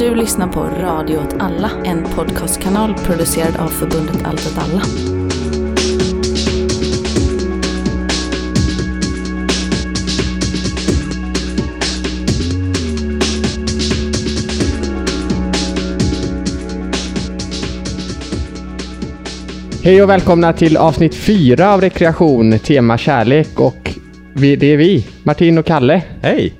Du lyssnar på Radio åt alla, en podcastkanal producerad av förbundet Allt åt alla. Hej och välkomna till avsnitt fyra av Rekreation, tema kärlek och vi, det är vi, Martin och Kalle. Hej!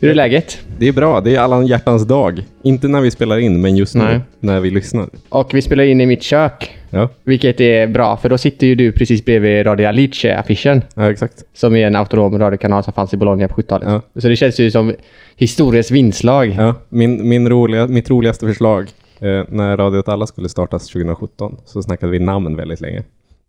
Hur är läget? Det är bra, det är alla hjärtans dag. Inte när vi spelar in, men just nu Nej. när vi lyssnar. Och vi spelar in i mitt kök, Ja, vilket är bra för då sitter ju du precis bredvid Radio Alice-affischen ja exakt. som är en autonom radiokanal som fanns i Bologna på 70-talet. Ja. Så det känns ju som historiens vingslag. Ja, min, min roliga, mitt roligaste förslag eh, när Radio åt alla skulle startas 2017 så snackade vi namn väldigt länge.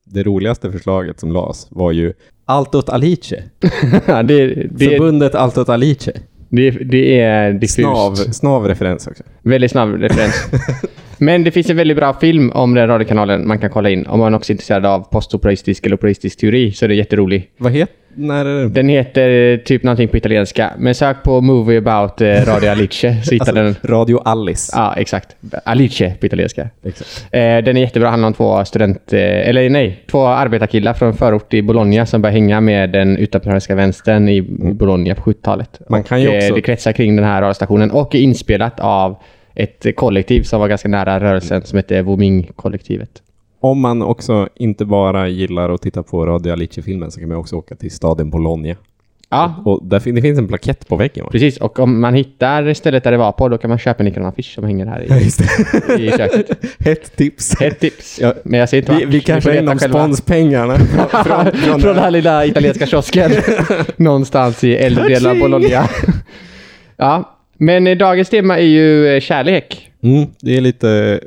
Det roligaste förslaget som lades var ju Allt åt Alice. det, det, Förbundet Allt åt Alice. Det, det är diffust. Snav, snav-referens också. Väldigt snabb referens. Men det finns en väldigt bra film om den radiokanalen man kan kolla in. Om man också är intresserad av postoperistisk eller operistisk teori så är det jätterolig. Vad heter när? Den heter typ någonting på italienska. Men sök på Movie about eh, Radio Alice så hittar den. Radio Alice. Ja, exakt. Alice på italienska. Exakt. Eh, den är jättebra. handlar om två student... Eh, eller nej, två arbetarkillar från förort i Bologna som börjar hänga med den utomparlamentariska vänstern i Bologna på 70-talet. Man kan ju Och, eh, också- Det kretsar kring den här radiostationen och är inspelat av ett kollektiv som var ganska nära rörelsen som heter Woming-kollektivet. Om man också inte bara gillar att titta på Radio Alice-filmen så kan man också åka till staden Bologna. Ja, Och där fin- det finns en plakett på väggen va? precis. Och om man hittar stället där det var på, då kan man köpa en likadan affisch som hänger här i, det. i köket. Ett tips. Ett tips. Ja, Men jag ser inte Vi, vi kanske är inom sponspengarna. Från, från, Från, från, den här lilla italienska kiosken. Någonstans i äldre delen av Bologna. ja, men dagens tema är ju eh, kärlek. mm, det är lite,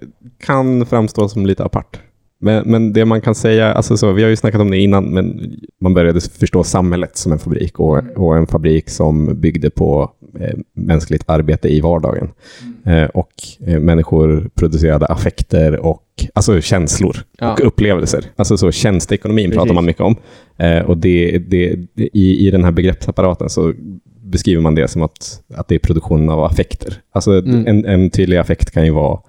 kan framstå som lite apart. Men, men det man kan säga, alltså så, vi har ju snackat om det innan, men man började förstå samhället som en fabrik och, och en fabrik som byggde på eh, mänskligt arbete i vardagen. Eh, och eh, människor producerade affekter och alltså känslor Ja. och upplevelser. Alltså så tjänsteekonomin pratar Precis. man mycket om. Eh, och det, det, det, i, i den här begreppsapparaten så beskriver man det som att, att det är produktionen av affekter. Alltså Mm. en, en tydlig affekt kan ju vara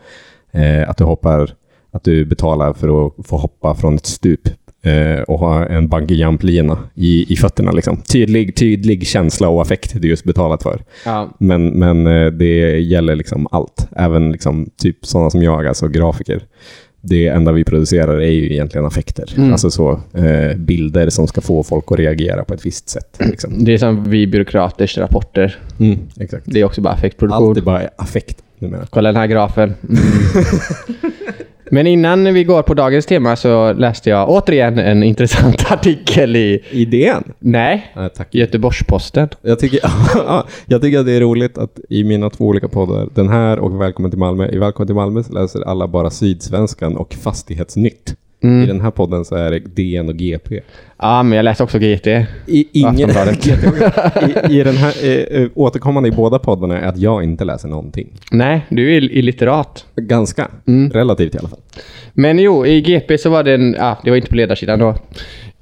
eh, att du hoppar, att du betalar för att få hoppa från ett stup eh, och ha en bungee jump-lina i, i fötterna. Liksom. Tydlig, tydlig känsla och affekt du just betalat för. Ja, Men, men eh, det gäller liksom allt. Även liksom typ sådana som jag, alltså grafiker. Det enda vi producerar är ju egentligen affekter. Mm. Alltså så eh, bilder som ska få folk att reagera på ett visst sätt. Liksom. det är som vi byråkraters rapporter. Mm. Det är också bara affektproduktion. Allt är bara affekt numera. Kolla den här grafen. Mm. Men innan vi går på dagens tema så läste jag återigen en intressant artikel i, Idén? nej, Ja, tack. Göteborgs-Posten. Jag tycker, jag tycker att det är roligt att i mina två olika poddar, den här och Välkommen till Malmö, i Välkommen till Malmö så läser alla bara Sydsvenskan och Fastighetsnytt. Mm. I den här podden så är det DN och GP. Ja, men jag läste också GT. I, ingen. I, I den här eh, återkommande i båda poddarna är att jag inte läser någonting. Nej, du är illiterat. Ganska. Mm. Relativt i alla fall. Men jo, i GP så var det en, ja, det var inte på ledarsidan då.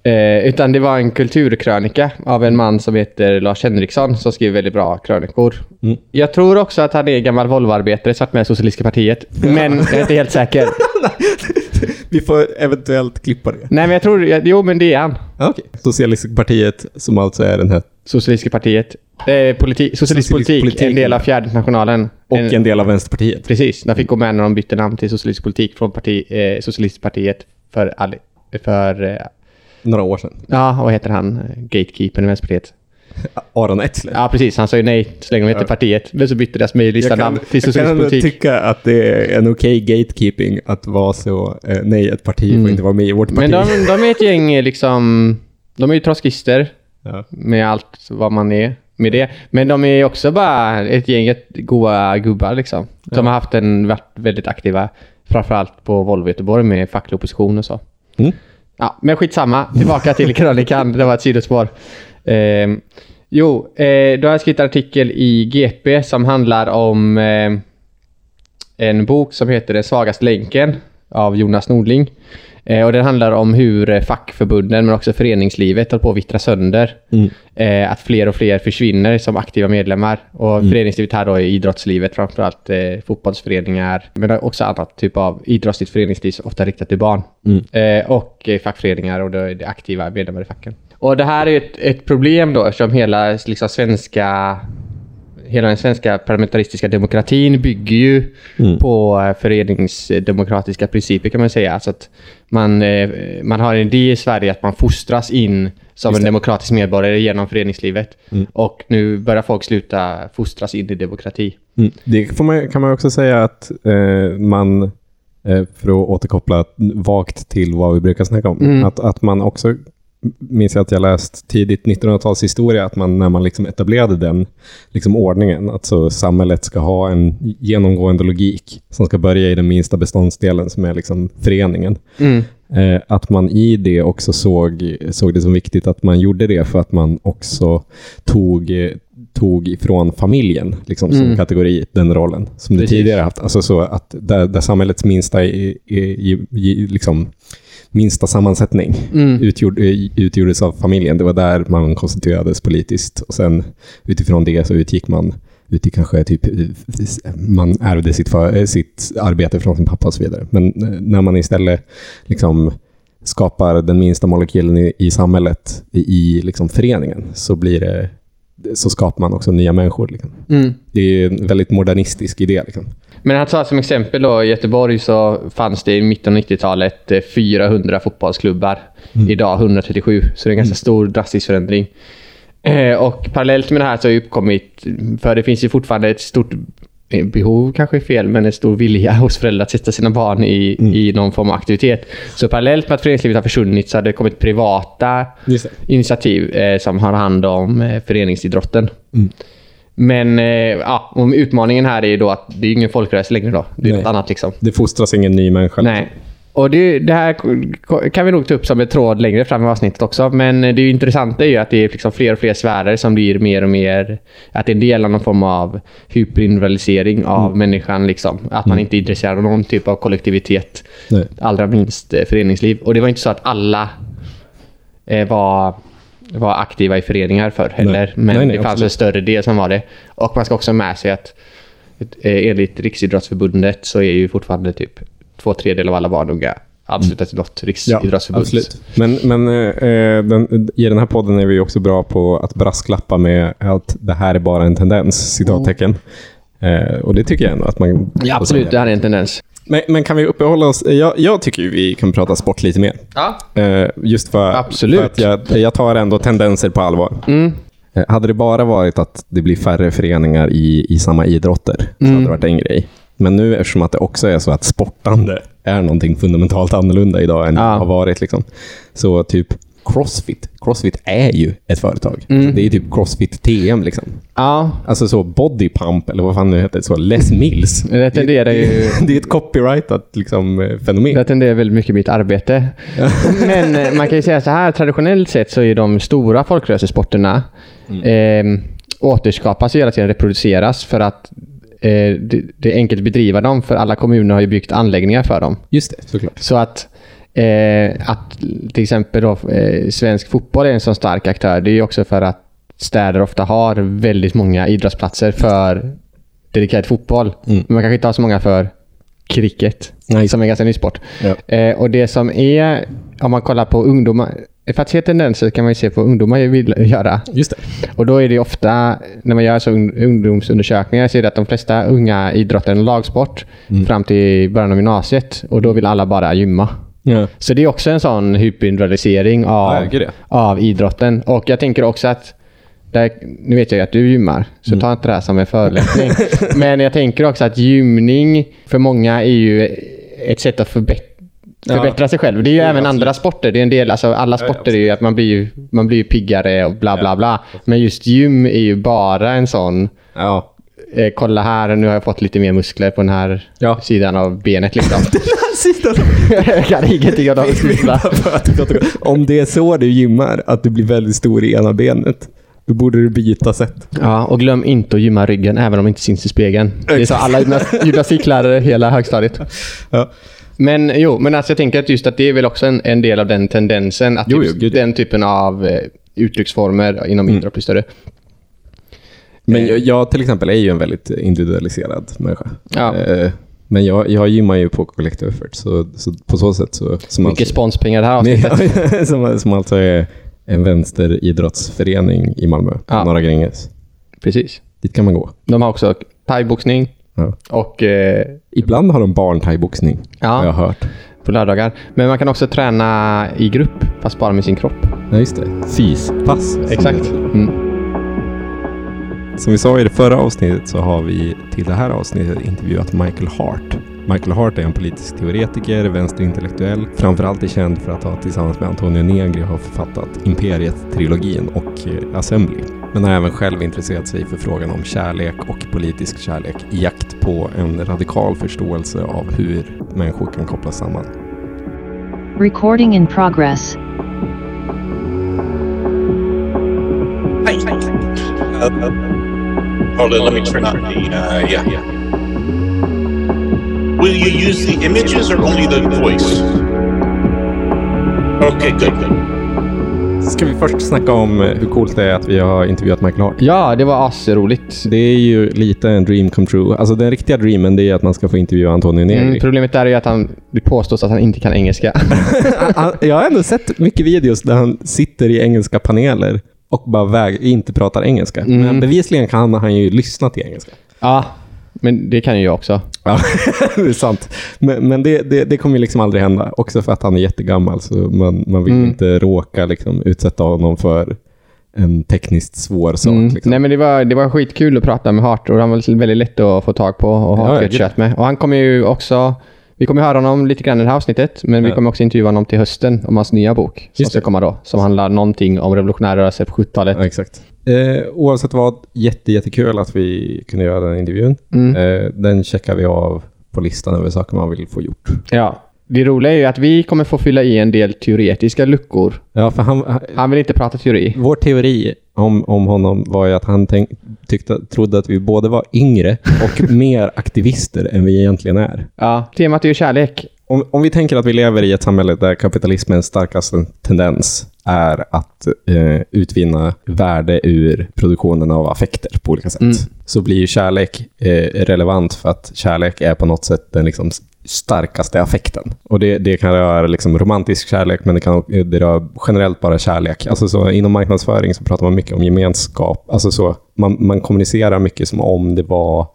Eh, utan det var en kulturkrönika av en man som heter Lars Henriksson som skriver väldigt bra krönikor. Mm. Jag tror också att han är gammal Volvoarbetare, satt med i Socialistiska partiet. Men jag är inte helt säker. Vi får eventuellt klippa det. Nej, men jag tror, jo men det är han. Okej. Socialistiska partiet som alltså är den här Socialistiska partiet. Eh, politi- socialistisk politik, politik. en del av fjärde internationalen. och en del av Vänsterpartiet. Precis, de fick gå med när de bytte namn till Socialistisk politik från parti, eh, Socialistiskt partiet för, för eh, Några år sedan. ja, vad heter han, Eh, gatekeepern i Vänsterpartiet? Aron Etzler. Ja, precis. Han sa ju nej så länge de hette Ja. partiet. Men så bytte deras mejllista Jag kan, namn till jag kan Socialistisk ändå politik. tycka att det är en okej gatekeeping att vara så, eh, nej ett parti Mm. får inte vara med i vårt parti. Men de, de är ett gäng eh, liksom, de är ju trotskister ja. med allt vad man är med det. Men de är också bara ett gäng goa gubbar liksom. Som har haft en, varit väldigt aktiva, framförallt på Volvo Göteborg med facklig opposition och så. Mm. Ja, men skitsamma. Tillbaka till krönikan. Det var ett sidospår. Ehm, jo, eh, då har jag skrivit en artikel i GP som handlar om eh, en bok som heter Den svagaste länken. av Jonas Nordling. Eh, och den handlar om hur eh, fackförbunden men också föreningslivet håller på att vittra sönder. Mm. Eh, att fler och fler försvinner som aktiva medlemmar. Och Mm. föreningslivet här då är idrottslivet, framförallt eh, fotbollsföreningar. Men också annat typ av idrottsligt föreningsliv, som ofta riktat till barn. Mm. Eh, och eh, fackföreningar och då är det aktiva medlemmar i facken. Och det här är ett, ett problem då eftersom hela liksom, svenska hela den svenska parlamentaristiska demokratin bygger ju Mm. på eh, föreningsdemokratiska principer kan man säga. Alltså att man, eh, man har en idé i Sverige att man fostras in som en demokratisk medborgare genom föreningslivet. Mm. Och nu börjar folk sluta fostras in i demokrati. Mm. Det man, kan man också säga att eh, man, eh, för att återkoppla vagt till vad vi brukar snacka om, Mm. att, att man också, minns jag att jag läst tidigt 1900-talshistoria, att man när man liksom etablerade den liksom ordningen, att så samhället ska ha en genomgående logik som ska börja i den minsta beståndsdelen som är liksom föreningen. Mm. Eh, att man i det också såg, såg det som viktigt att man gjorde det för att man också tog, tog ifrån familjen liksom, som Mm. kategori den rollen som det Precis. tidigare haft. Alltså så att där, där samhällets minsta, i, i, i, liksom, minsta sammansättning Mm. utgjord, eh, utgjordes av familjen. Det var där man konstituerades politiskt och sen utifrån det så utgick man ut i kanske typ, eh, man ärvde sitt, för, eh, sitt arbete från sin pappa och så vidare. Men när man istället liksom skapar den minsta molekylen i, i samhället, i, i liksom föreningen, så blir det så skapar man också nya människor. Liksom. Mm. Det är en väldigt modernistisk idé. Liksom. Men att ta som exempel då, i Göteborg så fanns det i mitten av 90-talet eh, 400 fotbollsklubbar. Idag 137, så det är en ganska stor drastisk förändring. Eh, och parallellt med det här så har ju uppkommit, för det finns ju fortfarande ett stort eh, behov kanske är fel, men en stor vilja hos föräldrar att sätta sina barn i, i någon form av aktivitet. Så parallellt med att föreningslivet har försvunnit så har det kommit privata initiativ eh, som har hand om eh, föreningsidrotten. Mm. Men eh, ja, utmaningen här är ju då att det är ingen folkrörelse längre då. Det är Nej. något annat liksom. Det fostras ingen ny människa. Nej. Och det, det här kan vi nog ta upp som ett tråd längre fram i avsnittet också. Men det intressanta är ju att det är liksom fler och fler sfärer som blir mer och mer... Att det är en del av någon form av hyperindividualisering av människan. Liksom. Att man inte är intresserad av någon typ av kollektivitet. Nej. Allra minst eh, föreningsliv. Och det var inte så att alla eh, var, var aktiva i föreningar för heller. Men Nej, nej, det fanns absolut. en större del som var det. Och man ska också ha med sig att eh, enligt Riksidrottsförbundet så är ju fortfarande typ två tredjedelar av alla barn och unga anslutna till något riksidrottsförbund. absolut. Men, men eh, den, i den här podden är vi också bra på att brasklappa med att det här är bara en tendens, citattecken. Eh, och det tycker jag ändå att man... Ja, absolut. Det här är en tendens. Men, men kan vi uppehålla oss... Jag, jag tycker vi kan prata sport lite mer. Ja. Eh, just för, Absolut. för att jag, jag tar ändå tendenser på allvar. Mm. Eh, Hade det bara varit att det blir färre föreningar i, i samma idrotter så Mm. hade det varit en grej. Men nu eftersom att det också är så att sportande är någonting fundamentalt annorlunda idag än Ja. det har varit. Liksom. Så typ Crossfit. Crossfit är ju ett företag. Mm. Det är typ Crossfit TM. Liksom. Ja, Alltså så Body Pump, eller vad fan det heter, så Les Mills. det tenderar ju... Det är ett copyrightat liksom, fenomen. Det tenderar väldigt mycket mitt arbete. Men eh, man kan ju säga så här, traditionellt sett så är de stora folkrörelsesporterna eh, återskapas och hela tiden reproduceras för att eh, det, det är enkelt att bedriva dem för alla kommuner har ju byggt anläggningar för dem. Just det, såklart. Så att, eh, att till exempel då, eh, svensk fotboll är en sån stark aktör. Det är ju också för att städer ofta har väldigt många idrottsplatser för dedikerad fotboll. Mm. Men man kanske inte har så många för cricket, Nej. som är en ganska ny sport. Ja. Eh, och det som är, om man kollar på ungdomar, för att se tendenser kan man ju se på vad ungdomar vill göra. Just det. Och då är det ofta, när man gör så ung- ungdomsundersökningar, så är det att de flesta unga idrottar en lagsport fram till början av gymnasiet. Och då vill alla bara gymma. Ja. Så det är också en sån hyperindividualisering av, ja. av idrotten. Och jag tänker också att, där, nu vet jag ju att du gymmar, så Mm. ta inte det här som en förolämpning. Men jag tänker också att gymning för många är ju ett sätt att förbättra förbättra sig själv. Det är ju Ja, även absolut. andra sporter. Det är en del, alltså alla Ja, sporter är ju att man blir ju, man blir ju piggare och bla bla bla. Men just gym är ju bara en sån, Ja. eh, kolla här, nu har jag fått lite mer muskler på den här Ja. sidan av benet liksom. Sidan. jag kan ingenting av de. Om det är så du gymmar, att du blir väldigt stor i ena benet, då borde du byta sätt. Ja, och glöm inte att gymma ryggen även om det inte syns i spegeln. Det är så alla gymnas- gymnastiklärare hela högstadiet. Ja. Men jo, men alltså jag tänker att just att det är väl också en, en del av den tendensen. Att Jo, jo, just gud. den typen av eh, uttrycksformer inom idrott blir större. Men jag, jag till exempel är ju en väldigt individualiserad människa. Ja. Eh, Men jag, jag gymmar ju på Collective Effort, så, så på så sätt så... Som Mycket sponspengar det här avsnittet. Som, som alltså är en vänsteridrottsförening i Malmö, Ja. Norra Gränges. Precis. Dit kan man gå. De har också thaiboxning Ja. och eh, Ibland har de barnthaiboxning, Ja. har jag hört. på lördagar. Men man kan också träna i grupp, fast bara med sin kropp. Ja, just det. Fyspass. som Exakt. Mm. Som vi sa i det förra avsnittet så har vi till det här avsnittet intervjuat Michael Hart. Michael Hart är en politisk teoretiker, vänsterintellektuell. Framförallt är känd för att ha tillsammans med Antonio Negri har författat Imperiet-trilogin och eh, Assembly. Men har även själv intresserat sig för frågan om kärlek och politisk kärlek i jakt på en radikal förståelse av hur människor kan kopplas samman. Recording in progress. Hi. Uh, hold on, let me Will you use the images or only the voice? Okay, good. Ska vi först snacka om eh, hur coolt det är att vi har intervjuat Michael Hart? Ja, det var asroligt. Det är ju lite en dream come true. Alltså den riktiga dreamen det är att man ska få intervjua Antonio Negri. Mm, problemet där är ju att han, det påstås att han inte kan engelska. Han- jag har ändå sett mycket videos där han sitter i engelska paneler och bara väg, inte pratar engelska. Mm. Men bevisligen kan han ju lyssna till engelska. ja, men det kan ju jag också. Ja, det är sant. Men, men det, det, det kommer ju liksom aldrig hända. Också för att han är jättegammal, så man, man vill Mm. inte råka liksom, utsätta honom för en tekniskt svår sak. Mm. Liksom. Nej, men det var, det var skitkul att prata med Hart och han var väldigt lätt att få tag på och ha Ja, ett med. Och han kommer ju också... Vi kommer höra honom lite grann i det här avsnittet, men vi kommer också intervjua honom till hösten om hans nya bok som Just ska det. komma då. Som handlar någonting om revolutionär rörelse på 70-talet. Ja, exakt. Eh, oavsett vad, jätte, jättekul att vi kunde göra den intervjun. Mm. Eh, den checkar vi av på listan över saker man vill få gjort. Ja. Det roliga är ju att vi kommer få fylla i en del teoretiska luckor. Ja, för han, Han vill inte prata teori. Vår teori om, om honom var ju att han tänk, tyckte, trodde att vi både var yngre och mer aktivister än vi egentligen är. Ja. Temat är ju kärlek. Om, om vi tänker att vi lever i ett samhälle där kapitalismens starkaste tendens är att eh, utvinna värde ur produktionen av affekter på olika sätt, Mm. så blir ju kärlek eh, relevant för att kärlek är på något sätt den liksom starkaste affekten. Och det, det kan röra liksom romantisk kärlek, men det kan det rör generellt bara kärlek. Alltså så, inom marknadsföring så pratar man mycket om gemenskap. Alltså så, man, man kommunicerar mycket som om det var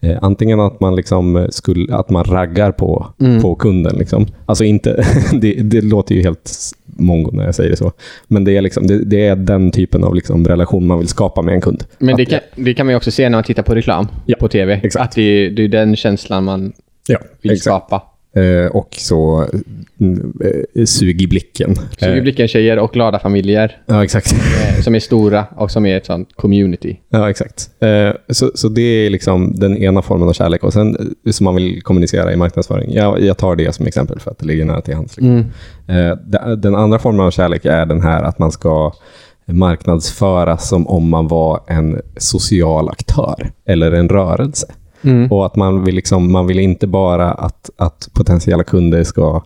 Eh, antingen att man, liksom skulle, att man raggar på, Mm. på kunden. Liksom. Alltså inte, det, det låter ju helt mongo när jag säger det så. Men det är, liksom, det, det är den typen av liksom relation man vill skapa med en kund. Men det kan, det kan man också se när man tittar på reklam Ja, på tv. exakt. Att det, det är den känslan man Ja, vill exakt. skapa. Eh, och så mm, eh, sug i blicken. Suger Eh, blicken tjejer och glada familjer ja, exakt. som är stora och som är ett sånt community. Ja, exakt. Så, så det är liksom den ena formen av kärlek. Och sen som man vill kommunicera i marknadsföring. Jag, jag tar det som exempel för att det ligger nära till hands. Liksom. De- Den andra formen av kärlek är den här att man ska marknadsföras som om man var en social aktör eller en rörelse. Och att man vill, liksom, man vill inte bara att, att potentiella kunder ska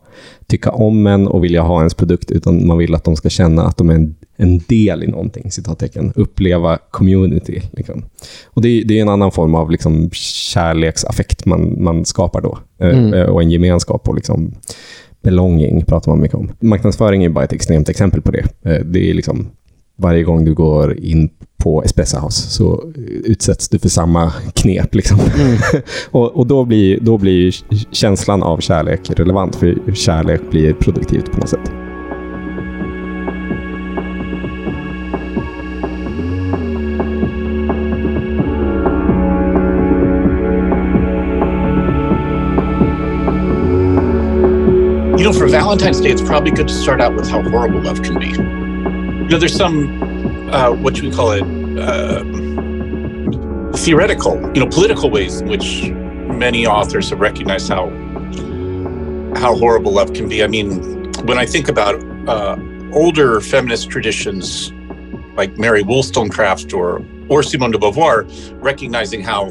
tycka om en och vilja ha ens produkt, utan man vill att de ska känna att de är en, en del i någonting, citattecken. Uppleva community. Liksom. Och det, är- det är en annan form av liksom, kärleksaffekt man, man skapar då. Eh, eh, Och en gemenskap och liksom, belonging pratar man mycket om. Marknadsföring är bara ett extremt exempel på det. Eh, Det är liksom varje gång du går in på Espresso House så utsätts du för samma knep. Liksom. och och då, blir, då blir ju känslan av kärlek relevant, för kärlek blir produktivt på något sätt. You know, for Valentine's Day, it's probably good to start out with how horrible love can be. Know, there's some, uh, what should we call it, uh, theoretical, you know, political ways in which many authors have recognized how how horrible love can be. I mean, when I think about uh, older feminist traditions like Mary Wollstonecraft or or Simone de Beauvoir, recognizing how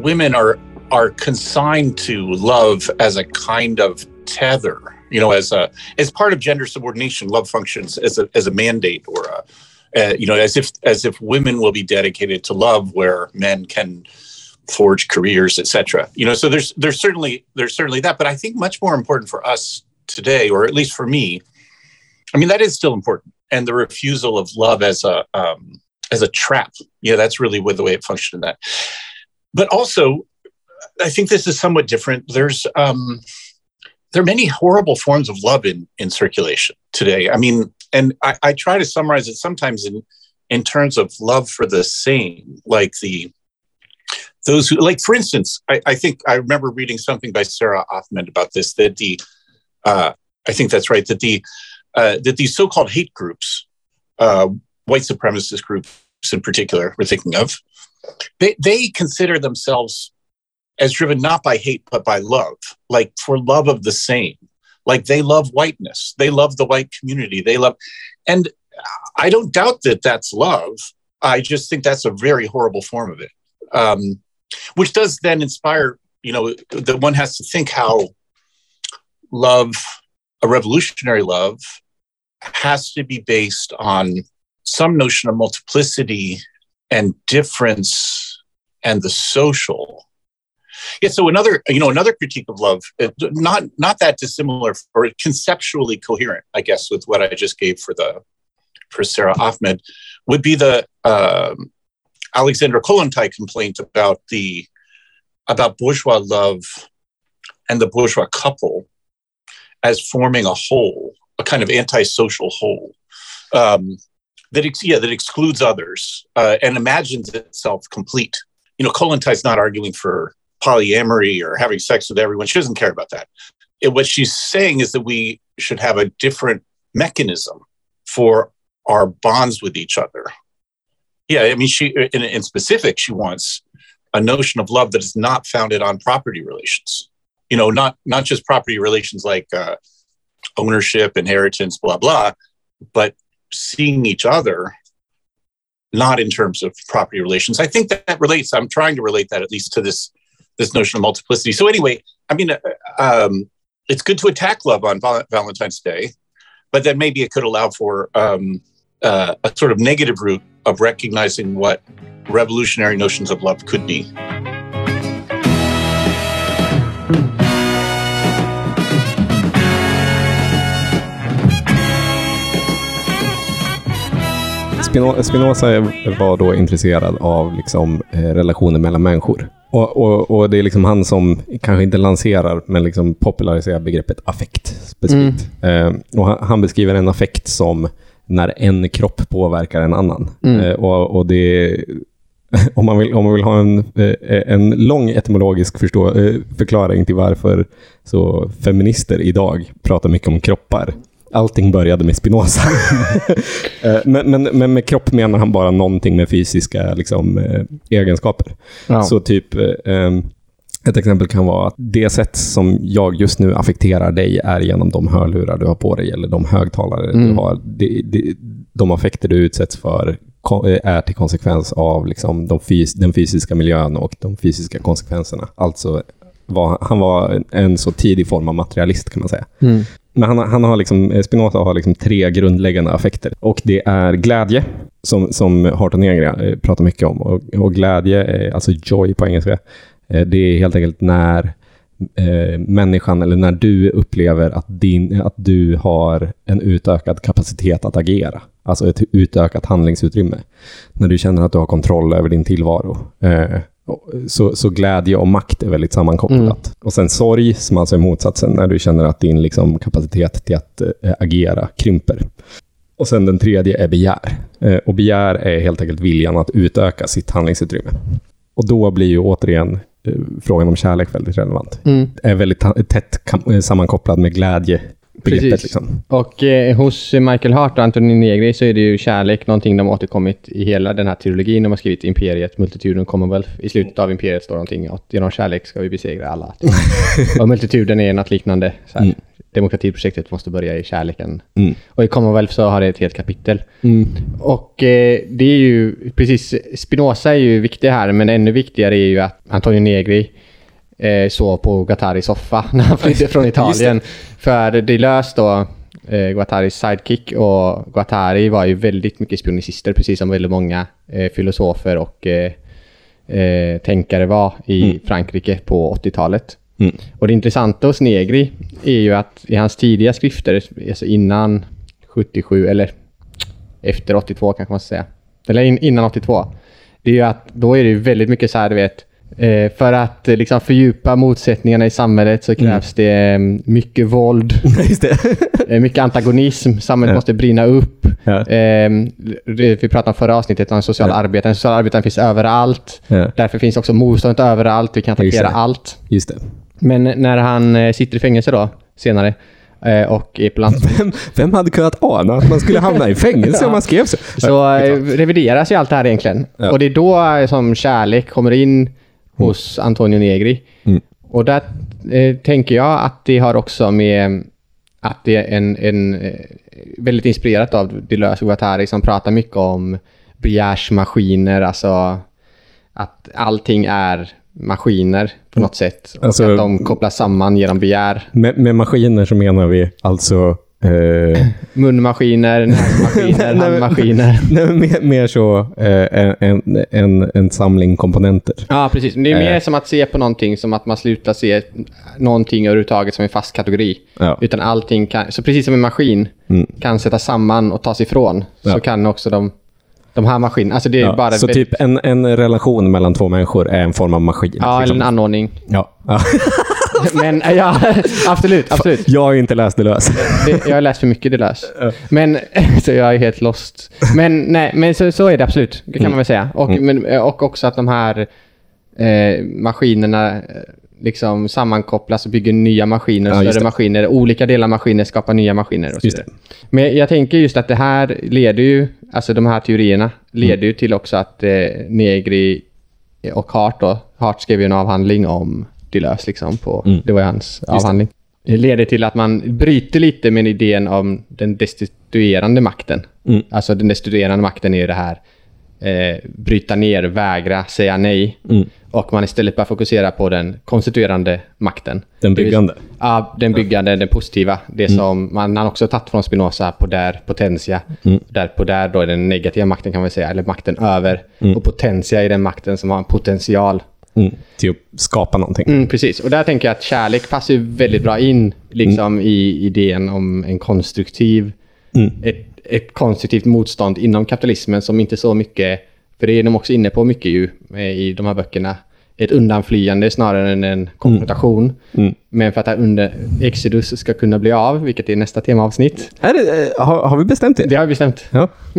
women are are consigned to love as a kind of tether. You know, as a as part of gender subordination, love functions as a as a mandate or a uh, you know as if as if women will be dedicated to love where men can forge careers etc you know so there's there's certainly there's certainly that. But i think much more important for us today or at least for me i mean that is still important. And the refusal of love as a um, as a trap. Yeah that's really the way it functioned in that. But also i think this is somewhat different. There's um there are many horrible forms of love in in circulation today. I mean and I, I try to summarize it sometimes in in terms of love for the same like the those who like for instance I, I think i remember reading something by sarah Ahmed about this that the uh, i think that's right that the uh, that these so-called hate groups uh, white supremacist groups in particular we're thinking of they, they consider themselves as driven not by hate but by love like for love of the same. Like they love whiteness. They love the white community. They love and i don't doubt that that's love. I just think that's a very horrible form of it um, which does then inspire you know that one has to think how love a revolutionary love has to be based on some notion of multiplicity and difference and the social yeah so another you know another critique of love uh, not not that dissimilar or conceptually coherent i guess with what i just gave for the for sarah ahmed would be the um, alexandra kollontai complaint about the about bourgeois love and the bourgeois couple as forming a whole a kind of antisocial whole um, that ex- yeah that excludes others uh, and imagines itself complete. You know kollontai not arguing for polyamory or having sex with everyone. She doesn't care about that. It, what she's saying is that we should have a different mechanism for our bonds with each other. Yeah, I mean, she in, in specific, she wants a notion of love that is not founded on property relations. You know, not not just property relations like uh, ownership, inheritance, blah blah, but seeing each other not in terms of property relations. I think that, that relates. I'm trying to relate that at least to this this notion of multiplicity. So anyway, I mean, uh, um, it's good to attack love on Val- Valentine's Day, but then maybe it could allow for um, uh, a sort of negative route of recognizing what revolutionary notions of love could be. Spinoza var då intresserad av liksom, eh, relationer mellan människor. Och, och, och, det är liksom han som kanske inte lanserar, men liksom populariserar begreppet affekt specifikt. Mm. Eh, och han, han, beskriver en affekt som när en kropp påverkar en annan. Mm. Eh, och, och det om man vill, om man vill ha en, eh, en lång etymologisk förstå, eh, förklaring till varför så feminister idag pratar mycket om kroppar allting började med Spinoza. Eh, men, men, men, med kropp menar han bara någonting med fysiska liksom, eh, egenskaper. Ja. Så typ, eh, ett exempel kan vara att det sätt som jag just nu affekterar dig är genom de hörlurar du har på dig eller de högtalare mm. du har. Det, det, de affekter du utsätts för är till konsekvens av liksom de fys den fysiska miljön och de fysiska konsekvenserna. Alltså var, han var en så tidig form av materialist kan man säga. Mm. Men han, han har liksom, eh, Spinoza har liksom tre grundläggande affekter. Och det är glädje, som, som Harton Negra eh, pratar mycket om. Och, och glädje, eh, alltså joy på engelska, det är helt enkelt när eh, människan, eller när du upplever att, din, att du har en utökad kapacitet att agera. Alltså ett utökat handlingsutrymme. När du känner att du har kontroll över din tillvaro. Eh, så, så glädje och makt är väldigt sammankopplat. Mm. Och sen sorg, som alltså är motsatsen, när du känner att din liksom, kapacitet till att äh, agera krymper. Och sen den tredje är begär. Eh, och begär är helt enkelt viljan att utöka sitt handlingsutrymme. Och då blir ju återigen eh, frågan om kärlek väldigt relevant. Mm. Är väldigt tätt sammankopplad med glädje begreppet. Liksom. Och eh, hos Michael Hart och Anthony Negri så är det ju kärlek någonting de återkommit i hela den här trilogin. De har skrivit Imperiet, Multituden, Commonwealth. I slutet av Imperiet står någonting att genom kärlek ska vi besegra alla. och Multituden är något liknande. Så här, mm. Demokratiprojektet måste börja i kärleken. Mm. Och i Commonwealth så har det ett helt kapitel. Mm. Och eh, det är ju, precis, Spinoza är ju viktig här, men ännu viktigare är ju att Antonio Negri eh, sov på Guattaris soffa när han flydde från Italien. För det löst då eh, Guattaris sidekick och Guattari var ju väldigt mycket spionicister precis som väldigt många eh, filosofer och eh, eh, tänkare var i Frankrike på 80-talet. Mm. Och det intressanta hos Negri är ju att i hans tidiga skrifter, alltså innan 77 eller efter 82 kanske man ska säga, eller in, innan 82, det är ju att då är det ju väldigt mycket så här, du vet, för att eh, liksom fördjupa motsättningarna i sammelet så krävs det eh, mycket våld, det. eh, mycket antagonism, samhället Ja. måste brinna upp. Ja. Eh, vi pratade om förra avsnittet om sociala Ja. arbetaren. Den sociala arbetaren finns överallt. Ja. Därför finns också motståndet överallt. Vi kan attackera allt. Just det. Men när han eh, sitter i fängelse då, senare, eh, och är på. Vem, vem hade kunnat ana att man skulle hamna i fängelse om man skrev så? så eh, revideras ju allt det här egentligen. Ja. Och det är då eh, som kärlek kommer in hos Antonio Negri. Mm. Och där eh, tänker jag att det har också med att det är en, en eh, väldigt inspirerat av Deleuze och Guattari som pratar mycket om Brière-maskiner, alltså att allting är maskiner på något sätt. Och Alltså- att de kopplas samman genom begär. Med, med maskiner så menar vi alltså... Eh, Munmaskiner, näsmaskiner, handmaskiner. nej, men mer, mer så eh, en, en, en samling komponenter. Ja, precis. Men det är mer Eh. som att se på någonting som att man slutar se någonting överhuvudtaget som en fast kategori. Ja. Utan allting kan, så precis som en maskin Mm. kan sättas samman och tas ifrån, så Ja. kan också de, de här maskinerna, alltså det är Ja, bara... så typ en, en relation mellan två människor är en form av maskin. Ja, eller liksom. en anordning. ja. ja. Men ja, absolut, absolut. Jag har inte läst Deleuze. Det, jag har läst för mycket Deleuze. Men, så jag är helt lost. Men, nej, men så, så är det absolut, det kan Mm. man väl säga. Och, men, och också att de här eh, maskinerna eh, liksom sammankopplas och bygger nya maskiner, Ja, större det. maskiner. Olika delar av maskiner skapar nya maskiner och så Just vidare. Men jag tänker just att det här leder ju, alltså de här teorierna leder Mm. ju till också att eh, Negri och Hart då, Hart skrev ju en avhandling om Deleuze liksom på, Mm. det var ju hans avhandling. Det leder till att man bryter lite med idén om den destituerande makten. Mm. Alltså den destituerande makten är ju det här eh, bryta ner, vägra, säga nej. Mm. Och man istället börjar fokusera på den konstituerande makten. Den Det byggande. Ja, den byggande, den positiva. Det Mm. som man har också tagit från Spinoza, på där potentia. Mm. Där på där då är den negativa makten kan man säga, eller makten över. Mm. Och potentia är den makten som har en potential. Mm. Till att skapa någonting. Mm, precis, och där tänker jag att kärlek passar ju väldigt bra in liksom, i idén om en konstruktiv, Mm. ett, ett konstruktivt motstånd inom kapitalismen som inte så mycket, för det är de också inne på mycket ju eh, i de här böckerna, ett undanflyende snarare än en konfrontation. Mm. Men för att här under Exodus ska kunna bli av, vilket är nästa temaavsnitt, Är det, eh, har, har vi bestämt det? det har vi bestämt, Ja.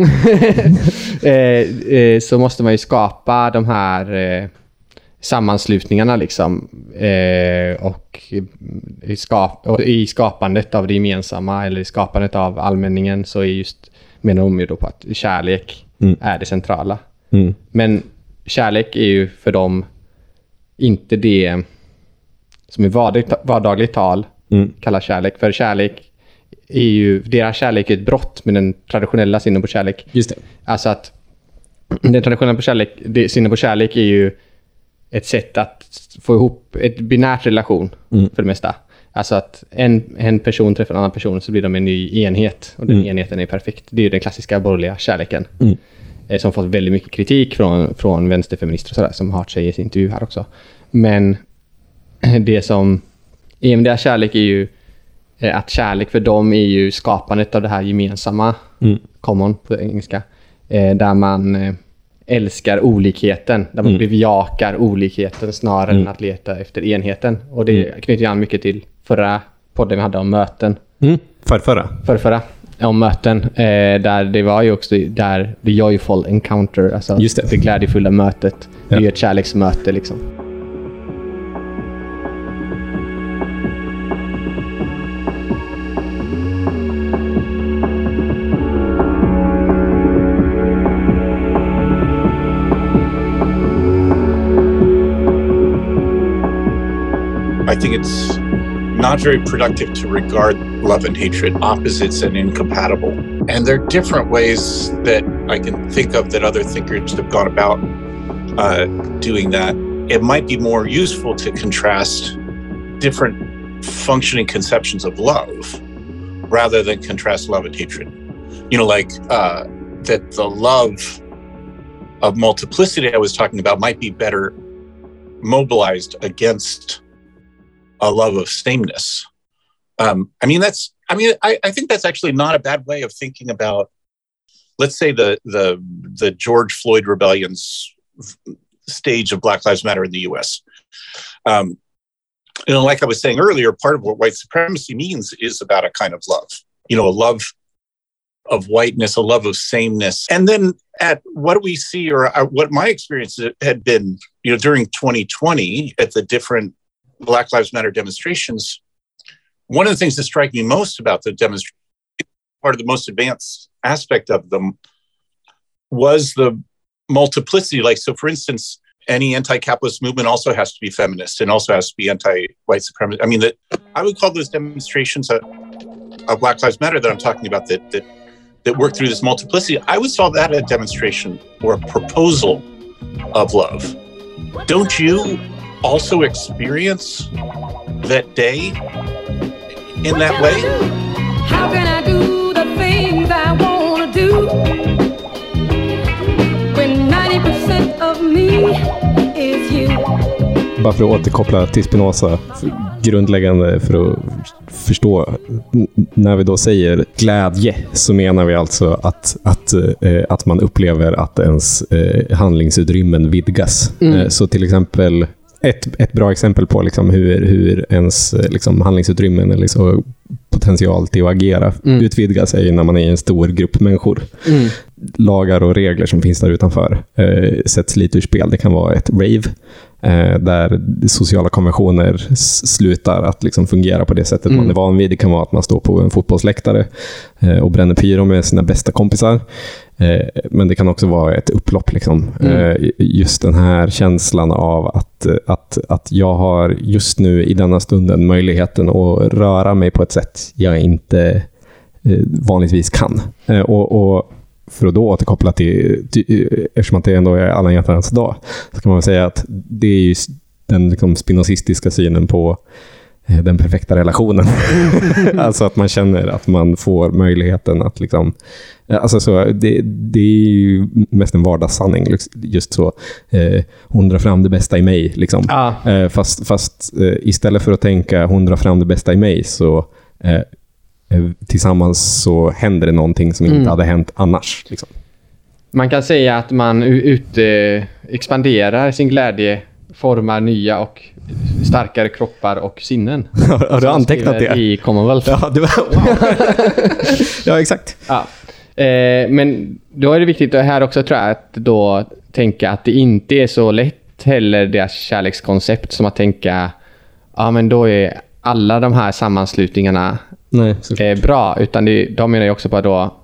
eh, eh, så måste man ju skapa de här eh, sammanslutningarna liksom. Eh, och, i skap och i skapandet av det gemensamma eller i skapandet av allmänningen så är just, menar de ju då på att kärlek Mm. är det centrala. Mm. Men kärlek är ju för dem inte det som i vardagligt, vardagligt tal Mm. kallas kärlek. För kärlek är ju, deras kärlek är ett brott med den traditionella synen på kärlek. Just det. Alltså att den traditionella på kärlek, det, synen på kärlek är ju ett sätt att få ihop ett binärt relation Mm. för det mesta. Alltså att en, en person träffar en annan person så blir de en ny enhet och den Mm. enheten är perfekt. Det är ju den klassiska borgerliga kärleken. Mm. Eh, som fått väldigt mycket kritik från, från vänsterfeminister och sådär, som Hart säger i sin intervju här också. Men det som deras kärlek är ju eh, att kärlek för dem är ju skapandet av det här gemensamma, Mm. common på engelska, eh, där man älskar olikheten, där man Mm. bejakar olikheten snarare än att leta efter enheten. Och det knyter ju an mycket till förra podden vi hade om möten, Mm. Förrförra. förrförra, om möten, eh, där det var ju också där the joyful encounter, alltså Just det. det glädjefulla mötet. Det är Ja. ju ett kärleksmöte liksom. I think it's not very productive to regard love and hatred opposites and incompatible. And there are different ways that I can think of that other thinkers have gone about uh, doing that. it might be more useful to contrast different functioning conceptions of love rather than contrast love and hatred. You know, like uh, that the love of multiplicity I was talking about might be better mobilized against a love of sameness. Um, I mean, that's, I mean, I, I think that's actually not a bad way of thinking about, let's say the, the, the George Floyd rebellion's stage of Black Lives Matter in the US. Um, you know, like I was saying earlier, part of what white supremacy means is about a kind of love, you know, a love of whiteness, a love of sameness. And then at what we see, or uh, what my experience had been, you know, during 2020 at the different Black Lives Matter demonstrations, one of the things that strike me most about the demonstration, part of the most advanced aspect of them, was the multiplicity. Like, so for instance, any anti-capitalist movement also has to be feminist and also has to be anti-white supremacist. I mean, that I would call those demonstrations of, of Black Lives Matter that I'm talking about that that that work through this multiplicity. I would call that a demonstration or a proposal of love. Don't you also experience that day in that way? How can I do the things I want to do when 90% of me is you? Bara för att återkoppla till Spinoza, grundläggande för att förstå. N- När vi då säger glädje så menar vi alltså att, att, eh, att man upplever att ens eh, handlingsutrymmen vidgas. Eh, så till exempel ett, ett bra exempel på liksom hur, hur ens eh, liksom, handlingsutrymmen eller så potential till att agera utvidgas är ju när man är i en stor grupp människor. Lagar och regler som finns där utanför eh, sätts lite ur spel. Det kan vara ett rave eh, där sociala konventioner slutar att liksom fungera på det sättet man är van vid. Det kan vara att man står på en fotbollsläktare eh, och bränner pyro med sina bästa kompisar. Eh, men det kan också vara ett upplopp. Liksom. Eh, just den här känslan av att, att, att jag har just nu i denna stunden möjligheten att röra mig på ett sätt jag inte eh, vanligtvis kan. Eh, och, och för att då återkoppla till, till eftersom att det ändå är alla hjärtans dag, så kan man väl säga att det är den liksom spinozistiska synen på eh, den perfekta relationen. alltså att man känner att man får möjligheten att liksom... eh, Alltså så, det, det är ju mest en vardagssanning. liksom, Just så. Eh, hon drar fram det bästa i mig. Liksom. Ja. Eh, fast fast eh, istället för att tänka hon drar fram det bästa i mig så eh, eh, tillsammans så händer det någonting som inte Mm. hade hänt annars. Liksom. Man kan säga att man ut, eh, expanderar sin glädje, formar nya och starkare kroppar och sinnen. Har, du antecknat det? I Commonwealth. Ja, var, wow. ja, exakt. Ja. Eh, men då är det viktigt här också tror jag att då tänka att det inte är så lätt heller deras kärlekskoncept som att tänka ja men då är alla de här sammanslutningarna Nej, eh, bra. Utan det, de menar ju också på då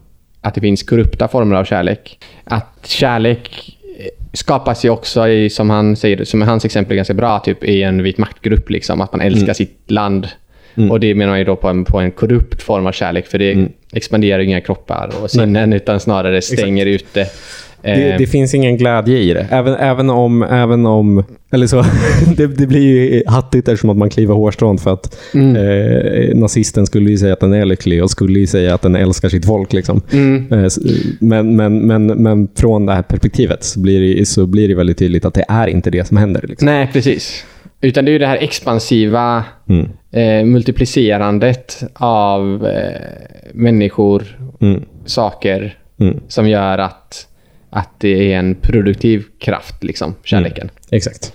att det finns korrupta former av kärlek. Att kärlek skapas ju också i, som han säger, som hans exempel är ganska bra, typ i en vit maktgrupp. Liksom, att man älskar sitt land. Och det menar ju då på en, på en korrupt form av kärlek. För det expanderar ju inga kroppar och sinnen, utan snarare stänger ute. Det, Eh, det finns ingen glädje i det. Även, även om, även om eller så, det, det blir ju hattigt eftersom att man kliver hårstrån för att eh, nazisten skulle ju säga att den är lycklig och skulle ju säga att den älskar sitt folk. Liksom. Eh, s- men, men, men, men från det här perspektivet så blir, det, så blir det väldigt tydligt att det är inte det som händer. Liksom. Nej, precis. Utan det är ju det här expansiva Mm. eh, multiplicerandet av eh, människor, Mm. saker Mm. som gör att, att det är en produktiv kraft, liksom, kärleken. Exakt.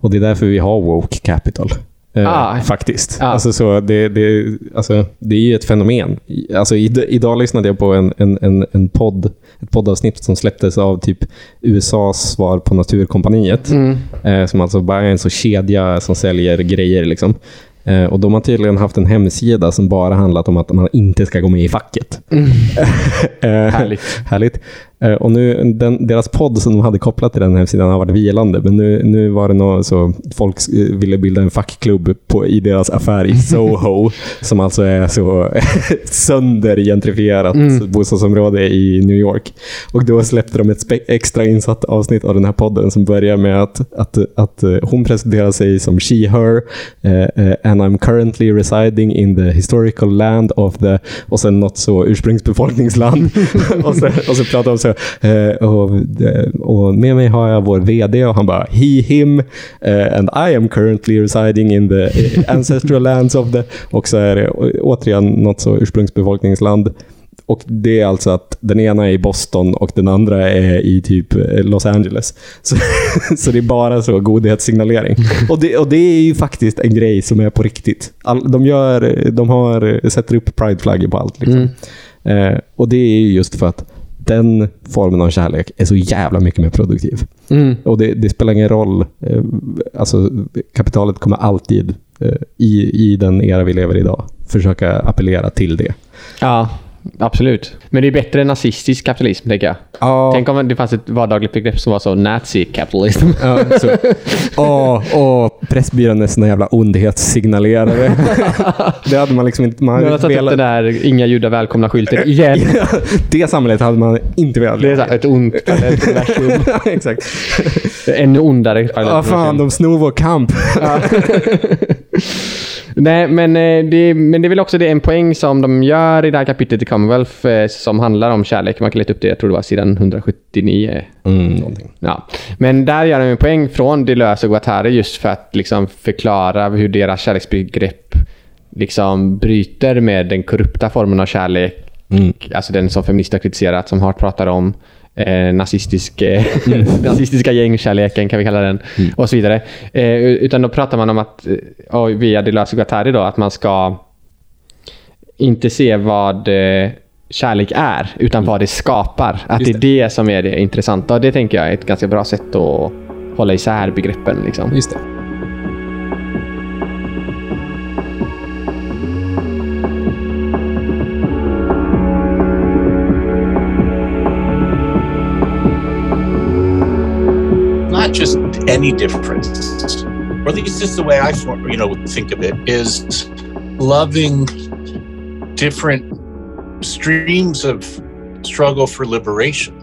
Och det är därför vi har woke capital. Eh, Ah. faktiskt. Ah. Alltså, så det, det, alltså, det är ju ett fenomen. I- Alltså, id- idag lyssnade jag på en, en, en, en podd, ett poddavsnitt som släpptes av typ USAs svar på Naturkompaniet. Eh, som alltså bara är en så kedja som säljer grejer. Liksom. Eh, och de har tydligen haft en hemsida som bara handlat om att man inte ska gå med i facket. Eh, Härligt. Härligt. Eh, Och nu, den, deras podd som de hade kopplat till den hemsidan har varit vilande, men nu, nu var det något så folk eh, ville bilda en fackklubb på, i deras affär i Soho, som alltså är så söndergentrifierat Mm. bostadsområde i New York. Och då släppte de ett extra insatt avsnitt av den här podden som börjar med att, att, att eh, hon presenterar sig som she, her, eh, and I'm currently residing in the historical land of the, och sen något så ursprungsbefolkningsland. och, sen, och så pratar de så, eh, och, eh, och med mig har jag vår VD och han bara, he, him, eh, and I am currently residing in the ancestral lands of the, och så är det återigen något så ursprungsbefolkningsland. Och det är alltså att den ena är i Boston och den andra är i typ Los Angeles. Så, så det är bara så godhetssignalering. Och det, och det är ju faktiskt en grej som är på riktigt. All, de, gör, de har, sätter upp prideflaggor på allt. Liksom. Eh, och det är ju just för att den formen av kärlek är så jävla mycket mer produktiv. Mm. Och det, det spelar ingen roll. Eh, alltså, kapitalet kommer alltid, eh, i, i den era vi lever i idag, försöka appellera till det. Ja, absolut. Men det är bättre än nazistisk kapitalism, tänker jag. Ja. Tänk om det fanns ett vardagligt begrepp som var så nazi-kapitalism. Ja, så. Åh, åh, Pressbyrån är såna jävla ondhetssignalerare. det hade man liksom inte... Man hade satt upp velat- den där “Inga judar välkomna”-skylten igen. det samhället hade man inte velat Det är så ett ont. Ja, Exakt. Ännu ondare Ja, parallellt fan, de snor vår kamp. Nej, men, eh, det, men det är väl också det en poäng som de gör i det här kapitlet i Commonwealth eh, som handlar om kärlek. Man kan leta upp det, jag tror det var sidan 179. Mm. Ja. Men där gör de en poäng från Deleuze och Guattari just för att liksom förklara hur deras kärleksbegrepp liksom bryter med den korrupta formen av kärlek. Mm. Alltså den som feminister kritiserat, som Hart pratar om. Eh, nazistisk, eh, nazistiska gängkärleken kan vi kalla den. Och så vidare. Eh, utan då pratar man om att, eh, och via Deleuze och Guattari då, att man ska inte se vad eh, kärlek är, utan vad det skapar. Att Just det är det som är det intressanta. Och det tänker jag är ett ganska bra sätt att hålla isär begreppen. Liksom. Just det. Any difference, or at least is the way I, you know, think of it, is loving different streams of struggle for liberation.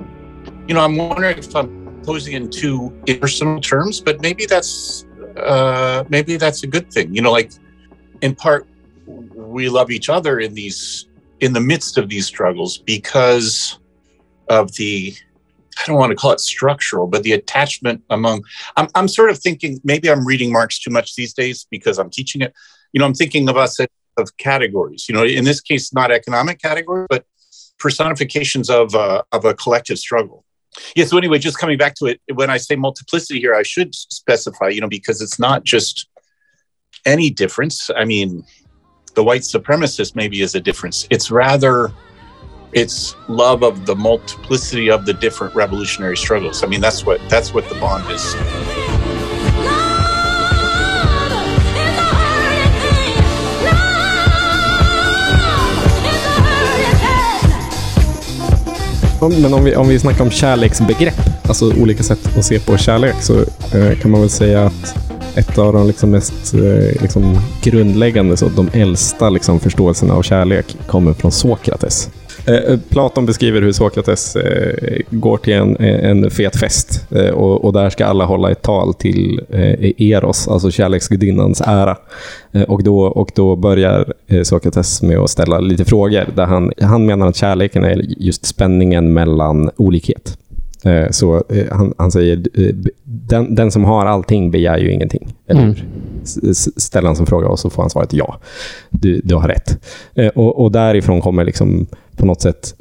You know, I'm wondering if I'm posing in too impersonal terms, but maybe that's uh, maybe that's a good thing. You know, like in part, we love each other in these in the midst of these struggles because of the I don't want to call it structural, but the attachment among I'm I'm sort of thinking maybe I'm reading Marx too much these days because I'm teaching it. You know, I'm thinking of us of categories. You know, in this case, not economic category, but personifications of uh, of a collective struggle. Yeah. So anyway, just coming back to it, when I say multiplicity here, I should specify. You know, because it's not just any difference. I mean, the white supremacist maybe is a difference. It's rather it's love of the multiplicity of the different revolutionary struggles. I mean, that's what that's what the bond is. Men om vi, om vi snackar om kärleksbegrepp, alltså olika sätt att se på kärlek, så eh, kan man väl säga att ett av de liksom mest eh, liksom grundläggande, så de äldsta liksom förståelserna av kärlek kommer från Sokrates. Eh, eh, Platon beskriver hur Sokrates eh, går till en, eh, en fet fest eh, och, och där ska alla hålla ett tal till eh, Eros, alltså kärleksgudinnans ära. Och, då, och då börjar Sokrates med att ställa lite frågor. Där han, han menar att kärleken är just spänningen mellan olikhet. Så han, han säger, den, den som har allting begär ju ingenting. Eller hur? Mm ställa Ställer han fråga och så får han svaret ja. Du, du har rätt. Eh, och, och därifrån kommer liksom på något sätt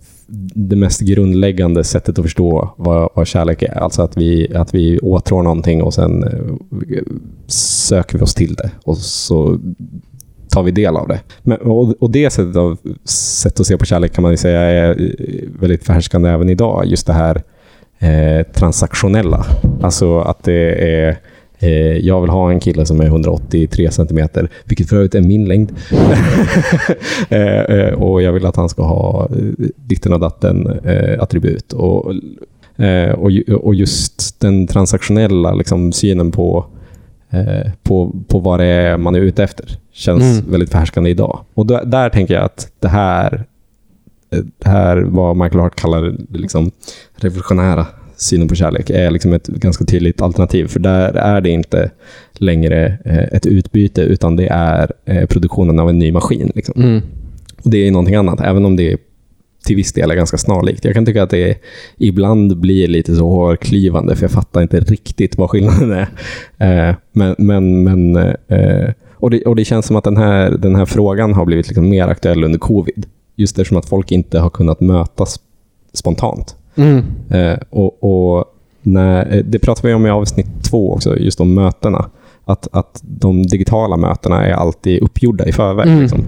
det mest grundläggande sättet att förstå vad, vad kärlek är. Alltså att vi, att vi åtrår någonting och sen eh, söker vi oss till det. Och så tar vi del av det. Men, och, och det sättet, av, sätt att se på kärlek kan man ju säga är eh, väldigt förhärskande även idag. Just det här eh, transaktionella. Alltså att det är jag vill ha en kille som är 183 centimeter, vilket för övrigt är min längd. eh, eh, och jag vill att han ska ha eh, ditten och datten eh, attribut. Och, eh, och, ju- och just den transaktionella liksom, synen på, eh, på, på vad det är man är ute efter känns Mm. väldigt förhärskande idag. Och där, där tänker jag att det här, eh, det här vad Michael Hart kallar det liksom, revolutionära synen på kärlek är liksom ett ganska tydligt alternativ. För där är det inte längre eh, ett utbyte, utan det är eh, produktionen av en ny maskin. Liksom. Mm. Och Det är någonting annat, även om det till viss del är ganska snarlikt. Jag kan tycka att det ibland blir lite så hårklyvande, för jag fattar inte riktigt vad skillnaden är. Eh, men, men, men, och, det, och det känns som att den här, den här frågan har blivit liksom mer aktuell under covid. Just eftersom att folk inte har kunnat mötas spontant. Mm. Eh, och, och när, eh, det pratade vi om i avsnitt två också, just om mötena. Att, att de digitala mötena är alltid uppgjorda i förväg. Mm. Liksom.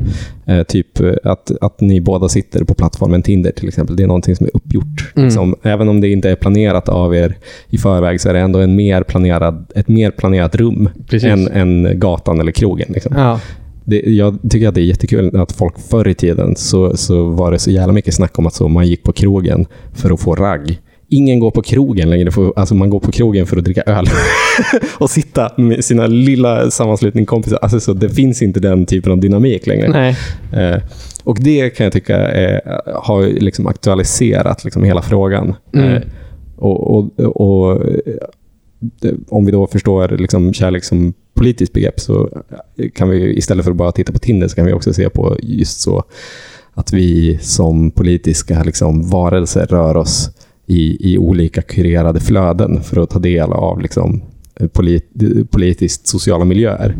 Eh, typ eh, att, att ni båda sitter på plattformen Tinder till exempel. Det är någonting som är uppgjort. Mm. Liksom. Även om det inte är planerat av er i förväg så är det ändå en mer planerad, ett mer planerat rum Precis. än, än gatan eller krogen. Liksom. Ja. Det, jag tycker att det är jättekul att folk förr i tiden så, så var det så jävla mycket snack om att så man gick på krogen för att få ragg. Ingen går på krogen längre. För, alltså man går på krogen för att dricka öl och sitta med sina lilla sammanslutning kompisar. Alltså så det finns inte den typen av dynamik längre. Nej. Eh, och det kan jag tycka är, har liksom aktualiserat liksom hela frågan. Mm. Eh, och, och, och eh, om vi då förstår liksom kärlek som politiskt begrepp så kan vi istället för att bara titta på Tinder så kan vi också se på just så att vi som politiska liksom, varelser rör oss i, i olika kurerade flöden för att ta del av liksom, polit, politiskt sociala miljöer.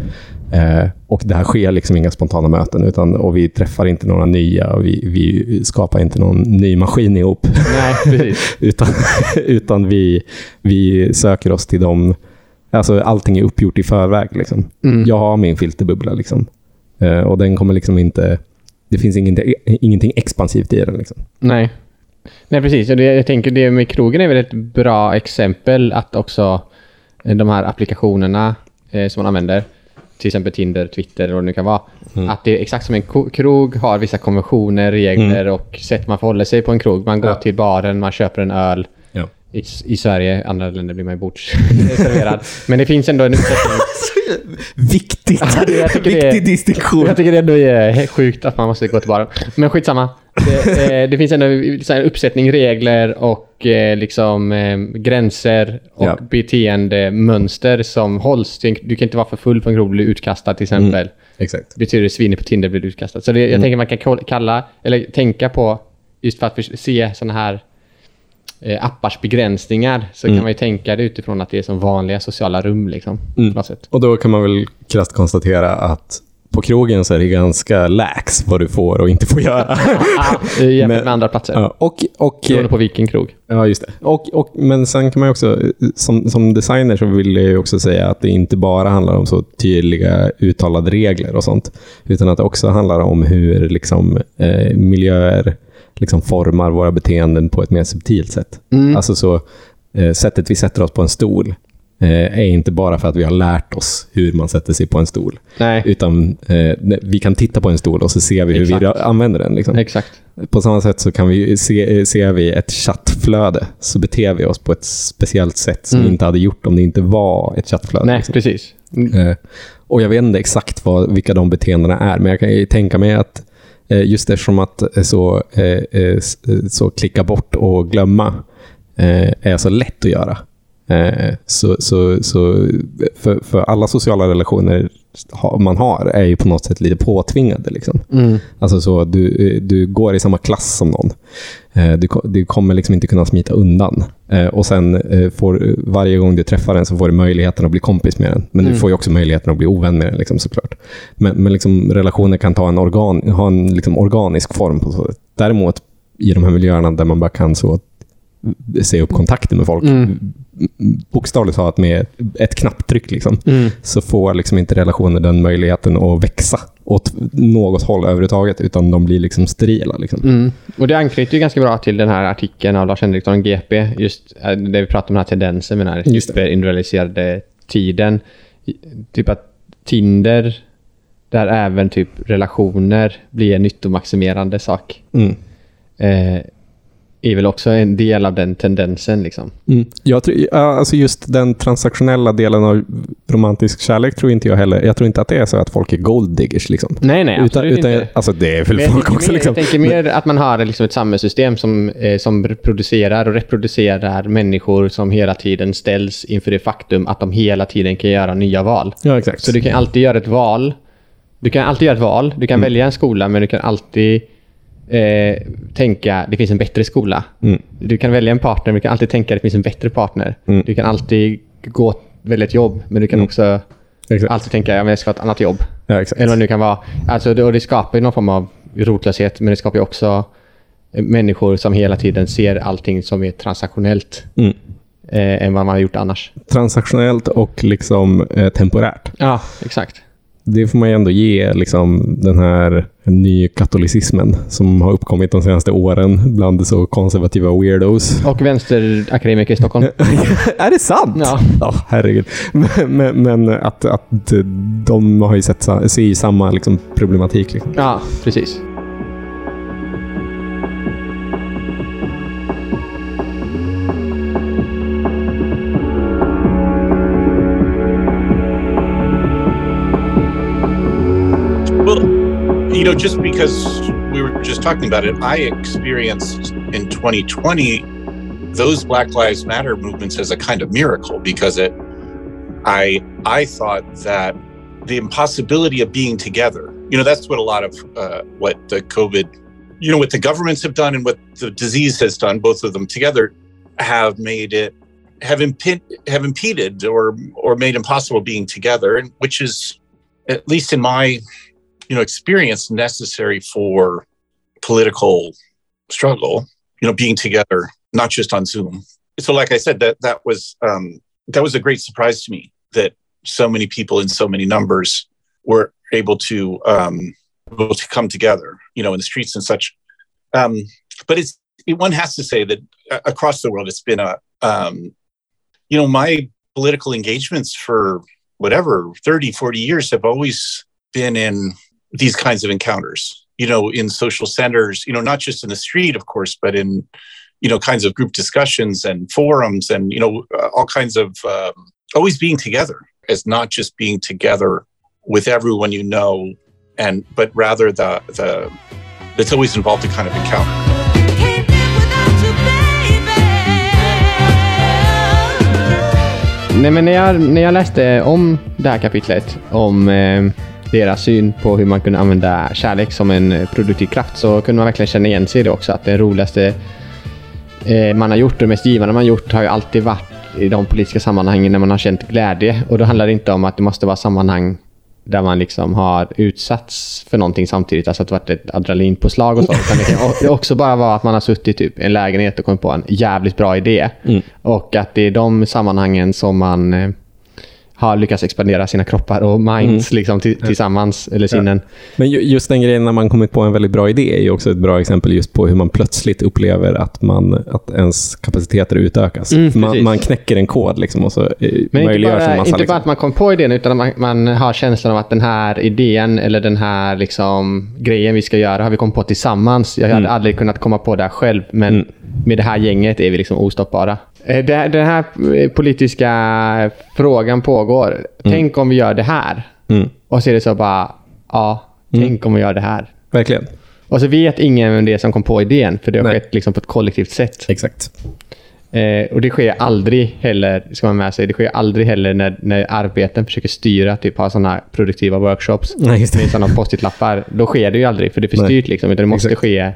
Eh, och det här sker liksom inga spontana möten utan, och vi träffar inte några nya och vi, vi skapar inte någon ny maskin ihop. Nej, utan utan vi, vi söker oss till dem. Alltså allting är uppgjort i förväg. Liksom. Mm. Jag har min filterbubbla. Liksom. Eh, och den kommer liksom inte... Det finns ingenting, ingenting expansivt i den. Liksom. Nej. Nej, precis. Och det, jag tänker det med krogen är väl ett bra exempel att också eh, de här applikationerna eh, som man använder, till exempel Tinder, Twitter och vad det nu kan vara, att det är exakt som en krog har vissa konventioner, regler och sätt man förhåller sig på en krog. Man går Ja. till baren, man köper en öl. I, I Sverige, andra länder blir man ju bordsserverad. Men det finns ändå en uppsättning. Viktigt! Ja, det- jag tycker det är- Viktig distinktion. Jag tycker det ändå är sjukt att man måste gå till baren. Men skitsamma. Det, eh, det finns ändå här, uppsättning regler och eh, liksom eh, gränser och Ja. beteendemönster som hålls. Du kan inte vara för full en krog och bli utkastad till exempel. Exakt. Betyder det svinigt på Tinder blir utkastad. Så det, jag tänker man kan kalla, eller tänka på, just för att se sådana här eh, appars begränsningar, så kan man ju tänka det utifrån att det är som vanliga sociala rum liksom. Sätt. Och då kan man väl krasst konstatera att på krogen så är det ganska lax vad du får och inte får göra. Jämfört med andra platser. ja, och, och, Beroende på vilken krog. Ja, just det. Och, och, men sen kan man också, som, som designer så vill jag också säga att det inte bara handlar om så tydliga uttalade regler och sånt, utan att det också handlar om hur liksom, eh, miljöer liksom formar våra beteenden på ett mer subtilt sätt. Alltså så, eh, sättet vi sätter oss på en stol eh, är inte bara för att vi har lärt oss hur man sätter sig på en stol, Nej, utan eh, vi kan titta på en stol och så ser vi hur vi Exakt. använder den. Liksom. exakt. På samma sätt så kan vi se, ser vi ett chattflöde så beter vi oss på ett speciellt sätt som Mm. vi inte hade gjort om det inte var ett chattflöde. Nej, liksom. precis. Mm. Eh, Och jag vet inte exakt vad, vilka de beteendena är, men jag kan tänka mig att eh, Eh, just eftersom att eh, så, eh, så klicka bort och glömma är så lätt att göra. Så, så, så för, för alla sociala relationer man har är ju på något sätt lite påtvingade. Liksom. Mm. Alltså så, du, du går i samma klass som någon. Eh, Du, du kommer liksom inte kunna smita undan. Eh, Och sen eh, får, varje gång du träffar den så får du möjligheten att bli kompis med den. Men du får ju också möjligheten att bli ovän med den liksom, såklart. Men, men liksom, relationer kan ta en, organ, ha en liksom, organisk form. På så. sätt. Däremot i de här miljöerna där man bara kan så se upp kontakter med folk, Mm. Bokstavligt talat med ett knapptryck, liksom, Mm. så får liksom inte relationer den möjligheten att växa åt något håll överhuvudtaget, utan de blir liksom sterila. Liksom. Mm. Och det anknyter ju ganska bra till den här artikeln av Lars Henriksson, GP, just eh, där vi pratar om den här tendensen med den här hyperindividualiserade tiden. Typ att Tinder, där även typ relationer blir en nyttomaximerande sak, Mm. eh, är väl också en del av den tendensen. Liksom. Mm. Jag tror, alltså just den transaktionella delen av romantisk kärlek tror inte jag heller. Jag tror inte att det är så att folk är gold diggers. Liksom. Nej, nej, utan, absolut utan, inte. Alltså det är väl Men folk också. mer, Liksom. Jag tänker mer att man har liksom ett samhällssystem som, eh, som producerar och reproducerar människor som hela tiden ställs inför det faktum att de hela tiden kan göra nya val. Ja, exakt. Så du kan alltid göra ett val. Du kan alltid göra ett val. Du kan Mm. välja en skola, men du kan alltid eh, tänka det finns en bättre skola. Mm. Du kan välja en partner, men du kan alltid tänka det finns en bättre partner. Mm. Du kan alltid gå välja ett jobb, men du kan också Exakt. alltid tänka ja, men jag ska ha ett annat jobb. Ja. Eller vad det nu kan vara. Alltså, det, och det skapar någon form av rotlöshet, men det skapar också eh, människor som hela tiden ser allting som är transaktionellt Mm. eh, än vad man har gjort annars. Transaktionellt och liksom eh, temporärt. Ja, exakt. Det får man ju ändå ge liksom, den här nykatolicismen som har uppkommit de senaste åren bland så konservativa weirdos. Och vänsterakademiker i Stockholm. är det sant? Ja. Ja, herregud. Men, men, men att, att de har ju sett, ser ju samma liksom, problematik. Liksom. Ja, precis. You know, just because we were just talking about it, I experienced in 2020 those Black Lives Matter movements as a kind of miracle because it, I, I thought that the impossibility of being together, you know, that's what a lot of uh, what the COVID, you know, what the governments have done and what the disease has done, both of them together, have made it have imped, have impeded or or made impossible being together, and which is at least in my you know experience necessary for political struggle you know being together not just on zoom. So like i said that that was um that was a great surprise to me that so many people in so many numbers were able to um able to come together you know in the streets and such. Um but it's it, one has to say that uh, across the world it's been a um you know my political engagements for whatever 30 40 years have always been in these kinds of encounters you know in social centers you know not just in the street of course but in you know kinds of group discussions and forums and you know uh, all kinds of um, always being together as not just being together with everyone you know and but rather the the it's always involved a kind of encounter. Nej, men när jag, när jag läste om det här kapitlet, om eh, deras syn på hur man kunde använda kärlek som en eh, produktiv kraft, så kunde man verkligen känna igen sig i det också. Att det roligaste eh, man har gjort och det mest givande man gjort har ju alltid varit i de politiska sammanhangen när man har känt glädje. Och då handlar det inte om att det måste vara sammanhang där man liksom har utsatts för någonting samtidigt, alltså att det varit ett adrenalinpåslag och så. Utan det kan också bara vara att man har suttit typ, i en lägenhet och kommit på en jävligt bra idé. Och att det är de sammanhangen som man eh, har lyckats expandera sina kroppar och minds liksom, till, tillsammans, eller sinnen. Men ju- just den grejen när man kommit på en väldigt bra idé är ju också ett bra exempel just på hur man plötsligt upplever att, man, att ens kapaciteter utökas. Mm, man, man knäcker en kod liksom och så eh, Men inte möjliggörs en bara, massa... inte bara liksom. att man kom på idén, utan man, man har känslan av att den här idén eller den här liksom, grejen vi ska göra har vi kommit på tillsammans. Jag hade Mm. aldrig kunnat komma på det här själv, men med det här gänget är vi liksom ostoppbara. Eh, det- Den här eh, politiska frågan pågår. Tänk om vi gör det här. Mm. Och så är det så bara, ja, tänk om vi gör det här. Verkligen. Och så vet ingen vem det är som kom på idén, för det har Nej. skett liksom på ett kollektivt sätt. Exakt. Eh, och det sker aldrig heller, ska man med sig, det sker aldrig heller när, när arbeten försöker styra, typ ha sådana produktiva workshops Nej, med sådana post-it-lappar. Då sker det ju aldrig, för det är för styrt liksom. Utan det måste Exakt. ske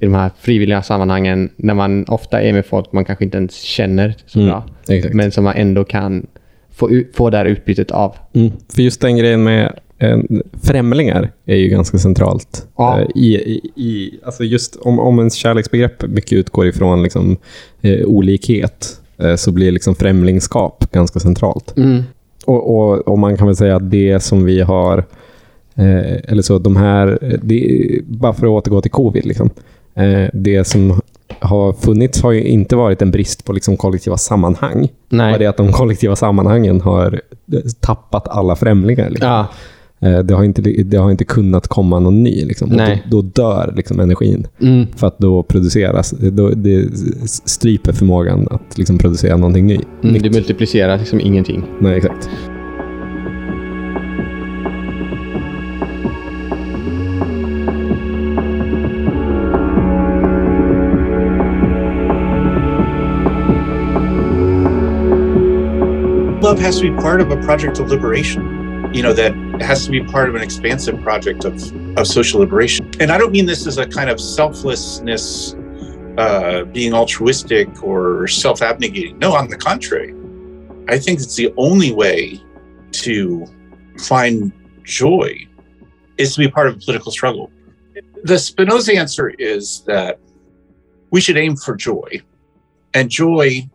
i de här frivilliga sammanhangen när man ofta är med folk man kanske inte ens känner så Mm, bra. exakt. Men som man ändå kan få, få det här utbytet av. Mm. För just den grejen med eh, främlingar är ju ganska centralt. Ja. Eh, i, i, alltså just om, om ens kärleksbegrepp mycket utgår ifrån liksom, eh, olikhet eh, så blir liksom främlingskap ganska centralt. Och, och, och man kan väl säga att det som vi har, eh, eller så de här, det, bara för att återgå till covid, liksom, det som har funnits har ju inte varit en brist på liksom kollektiva sammanhang. Nej. Bara det att de kollektiva sammanhangen har eh, tappat alla främlingar. Liksom. Ja, Eh, Det, har inte, det har inte kunnat komma någon ny. Liksom. Nej. Då, då dör liksom energin. mm. För att då produceras, då, det stryper förmågan att liksom producera någonting ny. Mm, det multiplicerar liksom ingenting. Nej, exakt. Love has to be part of a project of liberation? You know that has to be part of an expansive project of, of social liberation. And i don't mean this as a kind of selflessness uh, being altruistic or self-abnegating. No on the contrary. I think it's the only way to find joy is to be part of a political struggle. The spinoza answer is that we should aim for joy. And joy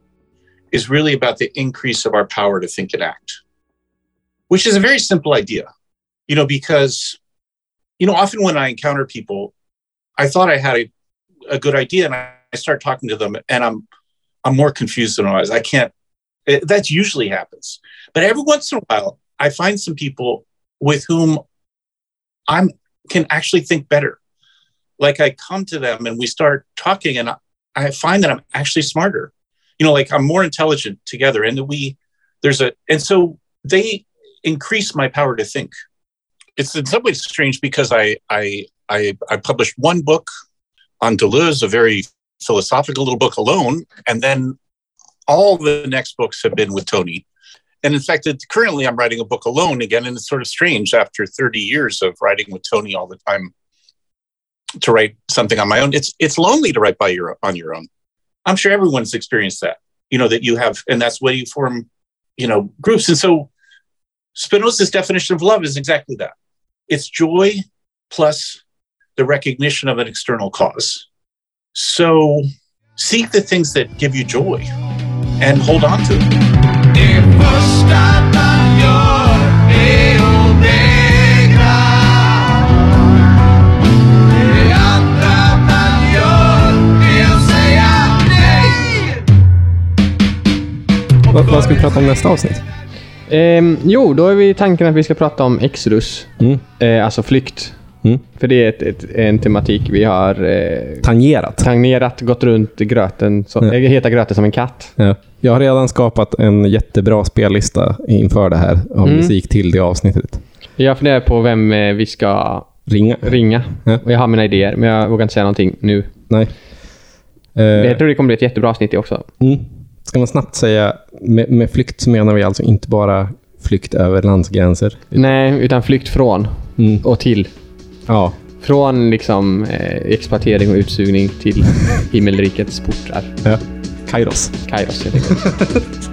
is really about the increase of our power to think and act, which is a very simple idea, you know, because, you know, often when I encounter people, I thought I had a, a good idea and I, start talking to them and I'm, I'm more confused than I was. I can't, it, that usually happens. But every once in a while, I find some people with whom I'm can actually think better. Like I come to them and we start talking and I, I find that I'm actually smarter you know like i'm more intelligent together and we there's a and so they increase my power to think. It's in some ways strange because i i i, I published one book on deleuze a very philosophical little book alone and then all the next books have been with tony. And in fact it, currently i'm writing a book alone again and it's sort of strange after 30 years of writing with tony all the time to write something on my own. It's it's lonely to write by your on your own I'm sure everyone's experienced that, you know, that you have, and that's why you form, you know, groups. And so Spinoza's definition of love is exactly that it's joy plus the recognition of an external cause. So seek the things that give you joy and hold on to them. Vad, vad ska vi prata om nästa avsnitt? Ehm, jo, då är vi tanken att vi ska prata om Exodus. Mm. Eh, alltså flykt. Mm. För det är ett, ett, en tematik vi har eh, Tangerat. tangerat, gått runt gröten, så, Ja. äh, heta gröten som en katt. Ja. Jag har redan skapat en jättebra spellista inför det här av Mm. musik till det avsnittet. Jag funderar på vem eh, vi ska Ringa? ringa. Ja. Och jag har mina idéer, men jag vågar inte säga någonting nu. Nej. Eh, Jag tror det kommer bli ett jättebra avsnitt det också. mm. Ska man snabbt säga, med, med flykt så menar vi alltså inte bara flykt över landsgränser. Nej, utan flykt från Mm. och till. Ja, Från liksom eh, exploatering och utsugning till himmelrikets portar. ja. Kairos. Kairos helt enkelt.